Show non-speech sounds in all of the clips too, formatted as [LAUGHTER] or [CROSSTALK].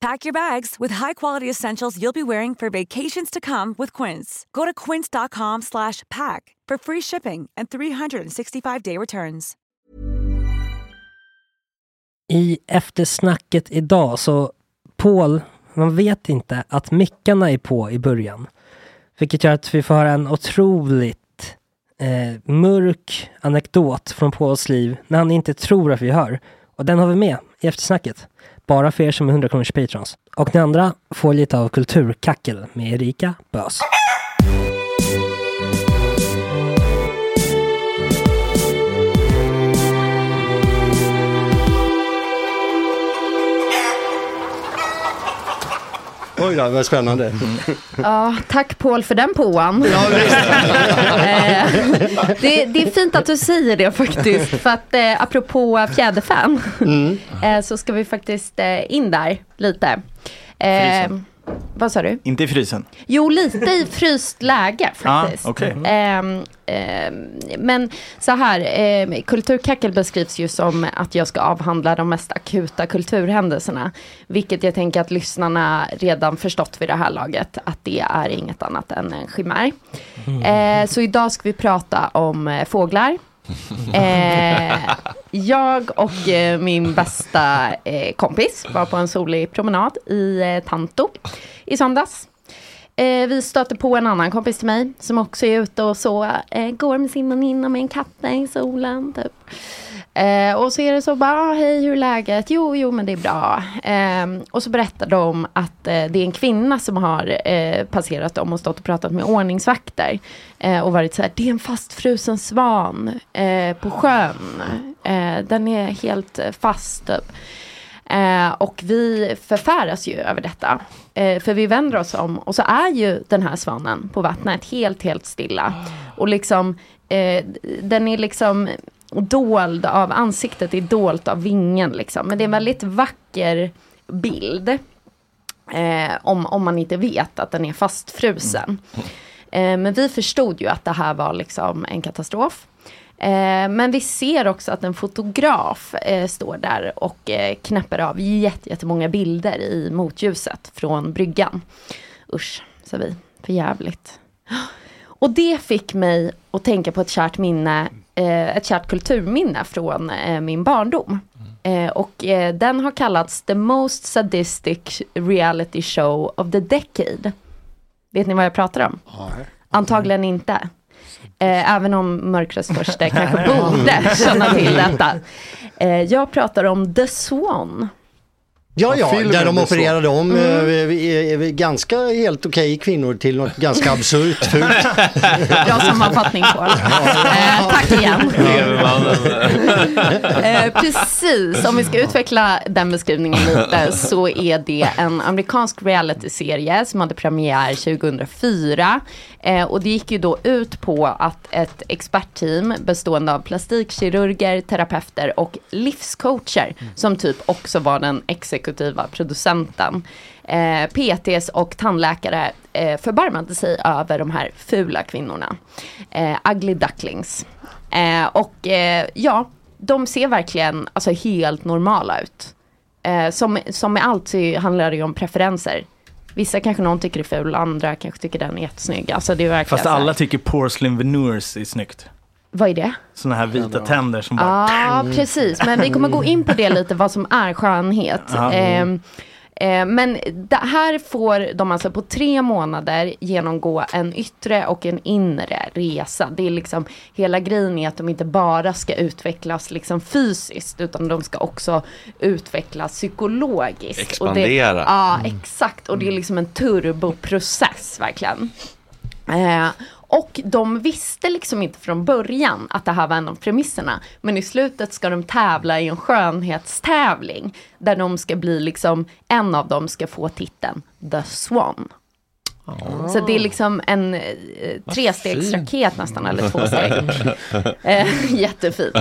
Pack your bags with high-quality essentials you'll be wearing for vacations to come with Quince. Go to quince.com slash pack for free shipping and 365-day returns. I eftersnacket idag så Paul, man vet inte att mickarna är på i början. Vilket gör att vi får höra en otroligt eh, mörk anekdot från Pauls liv när han inte tror att vi hör. Och den har vi med i eftersnacket. Bara för er som är 100 kronors patrons. Och ni andra får lite av kulturkackel med Erika Bös. Oj då, vad spännande. Ja, tack Paul för den påan. [LAUGHS] Eh, det, det är fint att du säger det faktiskt. För att eh, apropå fjäderfän. Eh, så ska vi faktiskt eh, in där lite. Eh. Vad sa du? Inte i frysen. Jo, lite i fryst läge faktiskt. Ah, okej. Ehm, ehm, men så här, eh, kulturkackel beskrivs ju som att jag ska avhandla de mest akuta kulturhändelserna. Vilket jag tänker att lyssnarna redan förstått vid det här laget, att det är inget annat än en chimär. Eh, så idag ska vi prata om eh, fåglar. Eh, jag och eh, min bästa eh, kompis var på en solig promenad i eh, Tanto i söndags. Eh, vi stötte på en annan kompis till mig som också är ute och så eh, går med sin väninna med en katt i solen. Typ. Eh, och så är det så bara, ah, hej hur är läget? Jo, jo men det är bra. Eh, och så berättar de att eh, det är en kvinna som har eh, passerat dem och stått och pratat med ordningsvakter. Eh, och varit så här, det är en fastfrusen svan eh, på sjön. Eh, den är helt fast typ. Eh, och vi förfäras ju över detta. Eh, för vi vänder oss om och så är ju den här svanen på vattnet helt, helt stilla. Och liksom, eh, den är liksom dold av, ansiktet är dolt av vingen liksom. Men det är en väldigt vacker bild. Eh, om, om man inte vet att den är fastfrusen. Eh, men vi förstod ju att det här var liksom en katastrof. Eh, men vi ser också att en fotograf eh, står där och eh, knäpper av jätte, jättemånga bilder i motljuset från bryggan. Usch, sa vi. För jävligt. Och det fick mig att tänka på ett kärt minne, eh, ett kärt kulturminne från eh, min barndom. Eh, och eh, den har kallats the most sadistic reality show of the decade. Vet ni vad jag pratar om? Antagligen inte. Eh, även om mörkröstförste [LAUGHS] kanske borde känna till detta. Eh, jag pratar om The Swan. Ja, ja, där de opererade om Mm. eh, eh, ganska helt okej kvinnor till något ganska absurt fult. [LAUGHS] Bra sammanfattning Paul. Eh, tack igen. [LAUGHS] Eh, precis, om vi ska utveckla den beskrivningen lite så är det en amerikansk realityserie som hade premiär 2004. Eh, och det gick ju då ut på att ett expertteam bestående av plastikkirurger, terapeuter och livscoacher som typ också var den exekutiva producenten. Eh, PTs och tandläkare eh, förbarmade sig över de här fula kvinnorna. Eh, ugly ducklings. Eh, och eh, ja, de ser verkligen alltså, helt normala ut. Eh, som, som med allt så handlar det ju om preferenser. Vissa kanske någon tycker är ful, andra kanske tycker den är jättesnygg. Alltså det är verkligen Fast alla tycker porcelain veneers är snyggt. Vad är det? Såna här vita tänder som bara... Ja, precis. Men vi kommer gå in på det lite, vad som är skönhet. Ehm, eh, men det här får de alltså på tre månader genomgå en yttre och en inre resa. Det är liksom, hela grejen är att de inte bara ska utvecklas liksom fysiskt, utan de ska också utvecklas psykologiskt. Och det, Expandera. ja, exakt. Och det är liksom en turboprocess verkligen. Eh, och de visste liksom inte från början att det här var en av premisserna. Men i slutet ska de tävla i en skönhetstävling. Där de ska bli liksom, en av dem ska få titeln The Swan. Så det är liksom en eh, trestegsraket nästan, eller två steg. [LAUGHS] Eh, jättefint.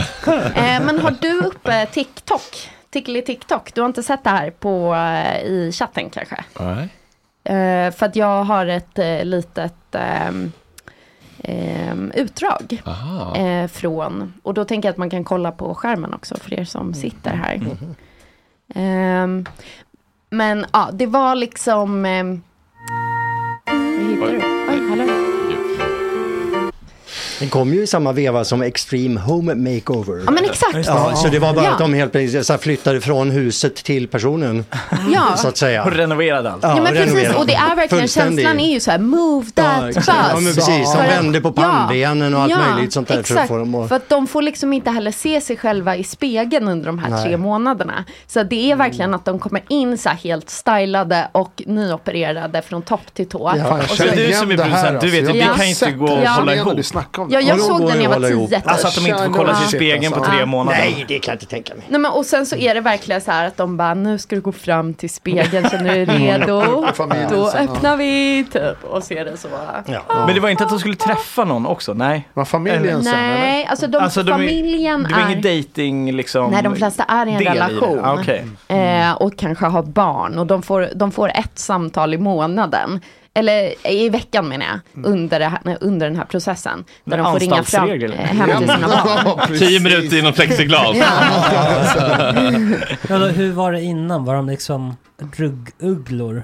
Eh, men har du uppe TikTok? Tickly TikTok? Du har inte sett det här på, eh, i chatten kanske? Nej. Eh, för att jag har ett eh, litet ehm, utdrag eh, från, och då tänker jag att man kan kolla på skärmen också för er som sitter här. Ehm, men ja, det var liksom... ehm, vad hittar du? Den kom ju i samma veva som Extreme Home Makeover. Ja, men exakt. Ja, så det var bara Ja. att de helt plötsligt så här flyttade från huset till personen. [LAUGHS] Ja. Så att säga. Och renoverade allt. Ja, men precis, renoverade. och det är verkligen, känslan är ju så här, move that Ja, bus. exakt. Ja, men precis. De vände på pannbenen och allt möjligt sånt där för att Exakt, få dem att- för att de får liksom inte heller se sig själva i spegeln under de här Nej. tre månaderna. Så det är verkligen att de kommer in så här helt stylade och nyopererade från topp till tå. Jag och så, du som är det producent, du vet ju, alltså. vi Jag har kan ju inte gå och det. hålla ihop. du snackar om det. Ja, jag såg den när jag var tio. Alltså att de inte får kolla sig i spegeln på tre Ja. månader. Nej, det kan jag inte tänka mig. Nej, men, och sen så är det verkligen så här att de bara, nu ska du gå fram till spegeln, känner du dig redo? [LAUGHS] Familjen Då ja. öppnar vi, typ. Och så är det så. Men det var inte att de skulle träffa någon också? Nej. Var familjen sen? Nej, alltså de, Alltså, de är- familjen Det var är... ingen dating liksom? Nej, de flesta är i en relation. Ah, Okej. Eh, och kanske har barn. Och de får, de får ett samtal i månaden. Eller i veckan menar jag. Under, det här, under den här processen. Där Men de får ringa fram hem till sina barn. Ja. Tio minuter inom plexiglas. [LAUGHS] Ja, då, hur var det innan? Var de liksom ruggugglor?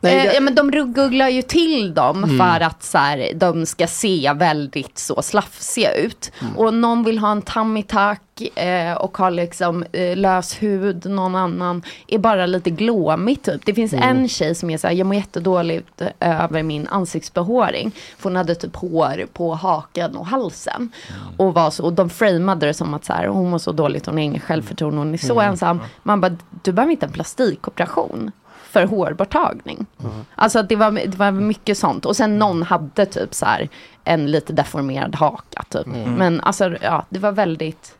Nej, eh, det- ja men de rugguglar ju till dem för att så här, de ska se väldigt så slafsiga ut. Och någon vill ha en tummy tuck eh, och har liksom eh, lös hud, någon annan är bara lite glåmig typ. Det finns en tjej som är så här, jag mår jättedåligt över min ansiktsbehåring. För hon hade typ hår på haken och halsen. Och, var så, och de framade det som att så här, hon mår så dåligt, hon har ingen självförtroende, hon är så ensam. Man bara, du behöver inte en plastikoperation för hårborttagning. Alltså att det var, det var mycket sånt. Och sen någon hade typ så här en lite deformerad haka typ. Men alltså ja, det var väldigt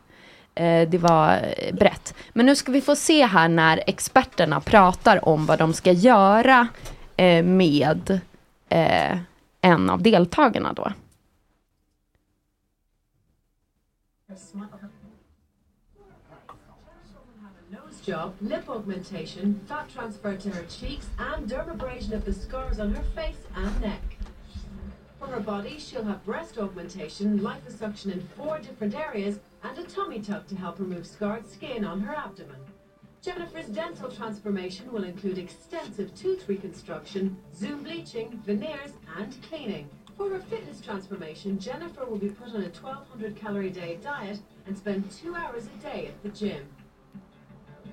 eh, det var eh, brett. Men nu ska vi få se här när experterna pratar om vad de ska göra eh, med eh, en av deltagarna då. Job, lip augmentation, fat transfer to her cheeks, and dermabrasion of the scars on her face and neck. For her body, she'll have breast augmentation, liposuction in four different areas, and a tummy tuck to help remove scarred skin on her abdomen. Jennifer's dental transformation will include extensive tooth reconstruction, zoom bleaching, veneers, and cleaning. For her fitness transformation, Jennifer will be put on a 1200 calorie day diet and spend two hours a day at the gym.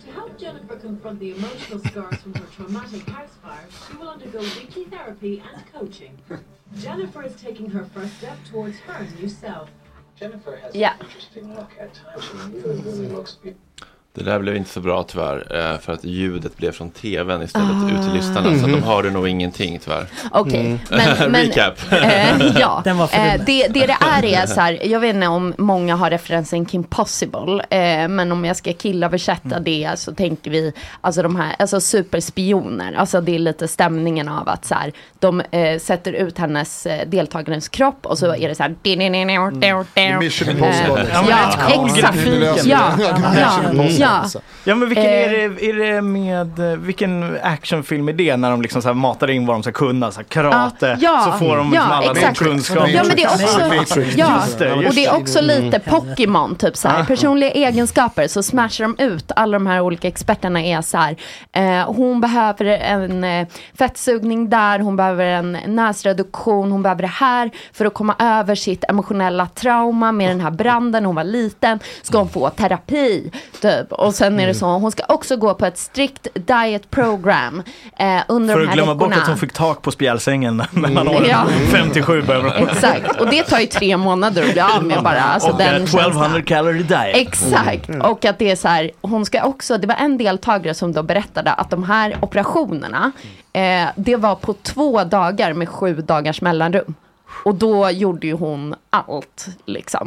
To help Jennifer confront the emotional scars from her traumatic house fire, she will undergo weekly therapy and coaching. Jennifer is taking her first step towards her new self. Jennifer has Ja. an interesting look. At times she really, really looks beautiful. Det där blev inte så bra tyvärr, eh, för att ljudet blev från tvn istället ut till lyssnarna. Så att de hörde nog ingenting tyvärr. Okej, men, [LAUGHS] men Recap. eh, ja, [LAUGHS] Den var för eh, det, det det är är så här, jag vet inte om många har referensen Kim Possible, eh, men om jag ska killöversätta det så tänker vi, alltså de här, alltså superspioner, alltså det är lite stämningen av att så här, de eh, sätter ut hennes eh, deltagarens kropp och så är det så här, Mission Impossible. Ja, exakt. Ja, ja. alltså. Ja men vilken Eh. är, det, är det med, eh, vilken actionfilm är det när de liksom så här matar in vad de ska kunna, så här karate, Ah, ja, så får de liksom ja, alla exakt. de kunskaper. Ja men det är också, ja, Just det, och det är det. också lite Pokémon, typ så här. Personliga egenskaper, så smashar de ut alla de här olika experterna är så här. Eh, hon behöver en eh, fettsugning där, hon behöver en näsreduktion, hon behöver det här för att komma över sitt emotionella trauma med den här branden, hon var liten, ska hon få terapi, typ. Och sen är det så, hon ska också gå på ett strikt diet program eh, under För de att här glömma bort veckorna. att hon fick tak på spjälsängen [LAUGHS] mellan åren Ja. 57 behöver hon. Exakt, och det tar ju tre månader att bli av med bara. Alltså Och den eh, 1200 känslan. calorie diet. Exakt, och att det är så här, hon ska också, det var en deltagare som då berättade att de här operationerna, eh, det var på två dagar med sju dagars mellanrum. Och då gjorde ju hon allt, liksom.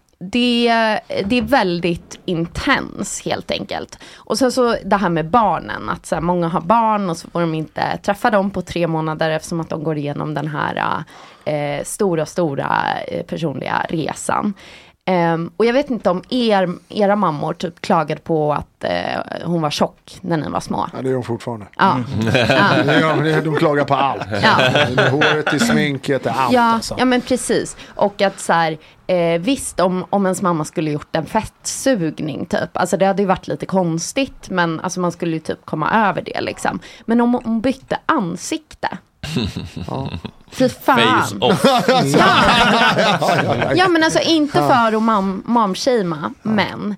det, det är väldigt intens helt enkelt. Och sen så det här med barnen, att så här, många har barn och så får de inte träffa dem på tre månader eftersom att de går igenom den här eh, stora, stora eh, personliga resan. Ehm, och jag vet inte om er, era mammor typ klagade på att eh, hon var tjock när ni var små. Ja, det är de fortfarande. Ja. Ja. [LAUGHS] Det gör de, de klagar på allt. Ja. Håret, är sminket, allt. Ja, alltså. ja men precis. Och att så här, eh, visst om, om ens mamma skulle gjort en fettsugning typ. Alltså det hade ju varit lite konstigt. Men alltså man skulle ju typ komma över det liksom. Men om hon bytte ansikte. [LAUGHS] Fy fan. Face off. [LAUGHS] Ja men alltså inte för att mam- momshamea, men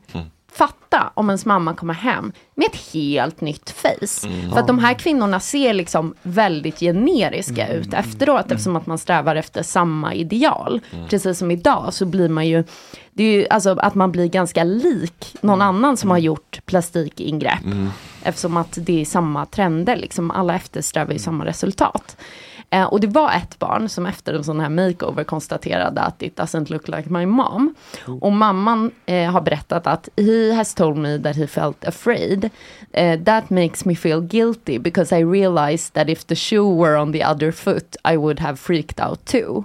fatta om ens mamma kommer hem med ett helt nytt face. Mm. För att de här kvinnorna ser liksom väldigt generiska Mm. ut efteråt eftersom att man strävar efter samma ideal. Mm. Precis som idag så blir man ju, det är ju alltså att man blir ganska lik någon annan som har gjort plastikingrepp. Mm. Eftersom att det är samma trender, liksom alla eftersträvar ju samma resultat. Eh, och det var ett barn som efter en sån här makeover konstaterade att it doesn't look like my mom. Och mamman eh, har berättat att he has told me that he felt afraid. Eh, that makes me feel guilty because I realized that if the shoe were on the other foot I would have freaked out too.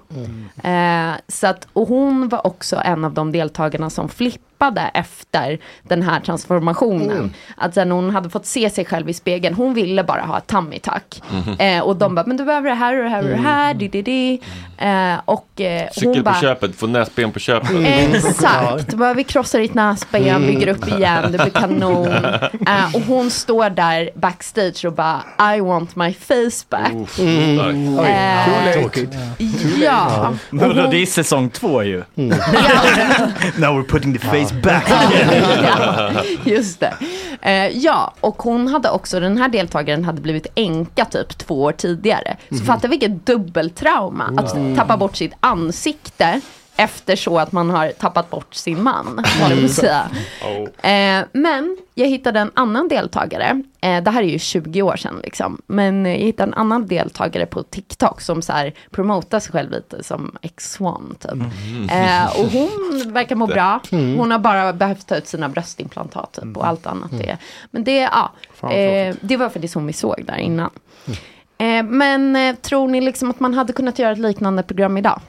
Eh, så att, och hon var också en av de deltagarna som flippade efter den här transformationen. Mm. Att sen hon hade fått se sig själv i spegeln, hon ville bara ha ett tummy tuck. Mhm. Eh, och de bara, men du behöver det här och det här och det här, di, di, di. Eh, och eh, Cykel hon på bara, köpet, få näsben på köpet. Exakt, bara vi krossar ditt näsben, Mm. bygger upp igen, det blir kanon. [LAUGHS] Eh, och hon står där backstage och bara, I want my face back. Mm. Oj, Eh, too late. Ja. Men vadå, det är säsong två ju. Mm. [LAUGHS] Now we're putting the face back. ja, [LAUGHS] just det. Eh, ja, och hon hade också, den här deltagaren hade blivit änka typ två år tidigare. Så Mhm. fatta vilket dubbeltrauma att tappa bort sitt ansikte efter så att man har tappat bort sin man. att säga. Eh, men jag hittade en annan deltagare. Eh, det här är ju 20 år sedan liksom. Men jag hittade en annan deltagare på TikTok som så här promotar sig själv lite som X1 typ. Mm. Eh, och hon verkar må bra. [LAUGHS] Mm. Hon har bara behövt ta ut sina bröstimplantat typ, och allt annat det. Men det, ja, eh, det var faktiskt hon vi såg där innan. Eh, men eh, tror ni liksom att man hade kunnat göra ett liknande program idag?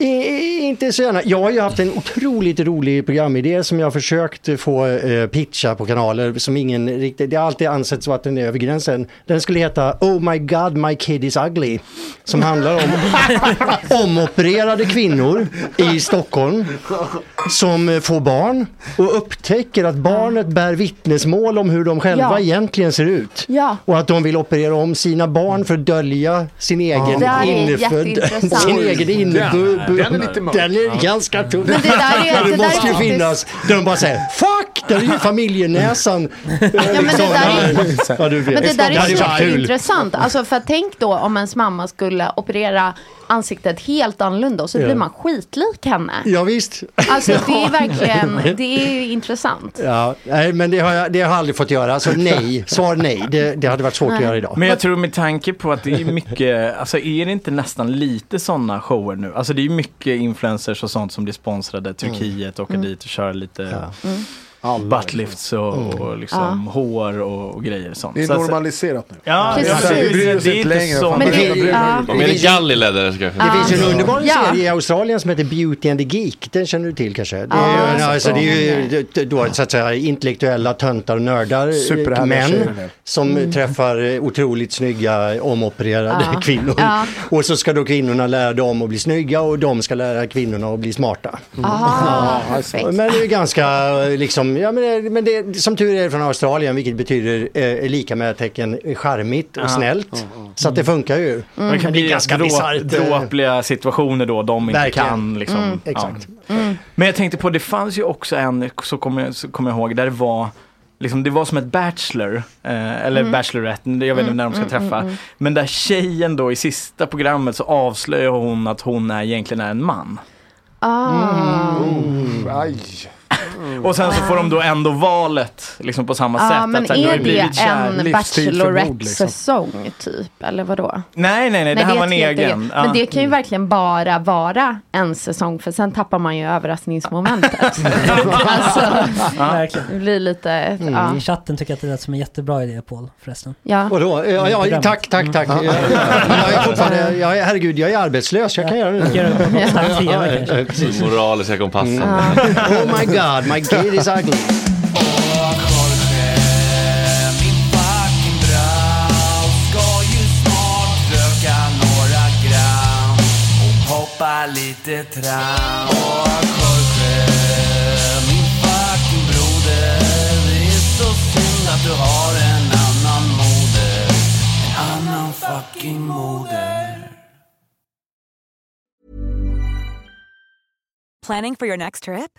Eh, Inte så gärna. Jag har ju haft en otroligt rolig programidé som jag har försökt få eh, pitcha på kanaler som ingen riktigt, det har alltid ansetts som att den är över gränsen. Den skulle heta Oh my god my kid is ugly. Som handlar om [LAUGHS] omopererade kvinnor i Stockholm som eh, får barn och upptäcker att barnet bär vittnesmål om hur de själva Ja. egentligen ser ut. Ja. Och att de vill operera om sina barn för att dölja sin egen innefödd, [LAUGHS] jätteintressant. sin egen innebub. Den är lite mörk. Den är ganska tuff. Men det där är- [LAUGHS] det det måste ju finnas, de bara säger Fuck! Där är ju familjenäsan. ja, men det där är- ja, du vet. Men det där är kul. jätteintressant. Alltså för tänk då om ens mamma skulle operera ansiktet helt annorlunda och så Ja. blir man skitlik henne. Ja, visst. Alltså det är Ja. verkligen, [LAUGHS] det är intressant. Ja, nej, men det har, jag, det har jag aldrig fått göra. Alltså nej, svar nej. Det, det hade varit svårt att Nej. göra idag. Men jag tror med tanke på att det är mycket, alltså är det inte nästan lite sådana shower nu? Alltså det är ju mycket influencers och sånt som blir sponsrade, Turkiet, åka Mm. dit och köra lite Mm. Buttlifts och, och liksom hår och, och grejer sånt. Det är normaliserat nu. Ja, Precis. ja, Vi bryr oss det är inte längre. så. Fan, Men vad det- ja. det. Det finns ju en underbar Ja. serie i Australien som heter Beauty and the Geek. Den känner du till kanske? Det Ja, är, så alltså, det är ju det- då, så att säga, intellektuella töntar och nördar, eh, män, som Mm. träffar eh, otroligt snygga omopererade Ja. kvinnor. Ja. Och så ska då kvinnorna lära dem att bli snygga och de ska lära kvinnorna att bli smarta. Aha, Ja, perfekt. Men det är ganska eh, liksom liksom, ja men, det- men det, som tur är från Australien vilket betyder eh, lika med tecken charmigt och snällt. Så att det funkar ju. Det kan bli ganska drå, bisarrt. eh, dråpliga situationer då de inte Verkligen. kan. Liksom. Mm. Ja. Exakt. Men jag tänkte på, det fanns ju också en, så kommer jag, så kommer jag ihåg, där det var Liksom, det var som ett Bachelor, eh, eller Mm. Bachelorette, jag vet inte när de ska Mm, mm, träffa. mm, mm. Men där tjejen då i sista programmet så avslöjar hon att hon är egentligen är en man. Ah. Oh, aj. Och sen så får de då ändå valet liksom på samma Ja, sätt. Men att, är det en mord, liksom. Bachelorette-säsong typ, eller vadå? Nej, nej, nej, det här är var en egen. Ja. Men det kan ju verkligen bara vara en säsong för sen tappar man ju överraskningsmomentet. [LAUGHS] alltså, Verkligen. det blir lite, ja. I chatten tycker jag att det lät som en jättebra idé Paul förresten. Ja. Och då, ja, ja, Beröm. tack, tack, tack. Jag, jag, jag är fortfarande, jag, herregud, jag är arbetslös, jag kan göra det. Ja, ja. Moraliska kompassen. Oh my god, my kid is ugly. Hoppa lite tram Åh Jorge, min fucking broder Det är så synd att du har en annan moder En annan fucking moder Planning for your next trip?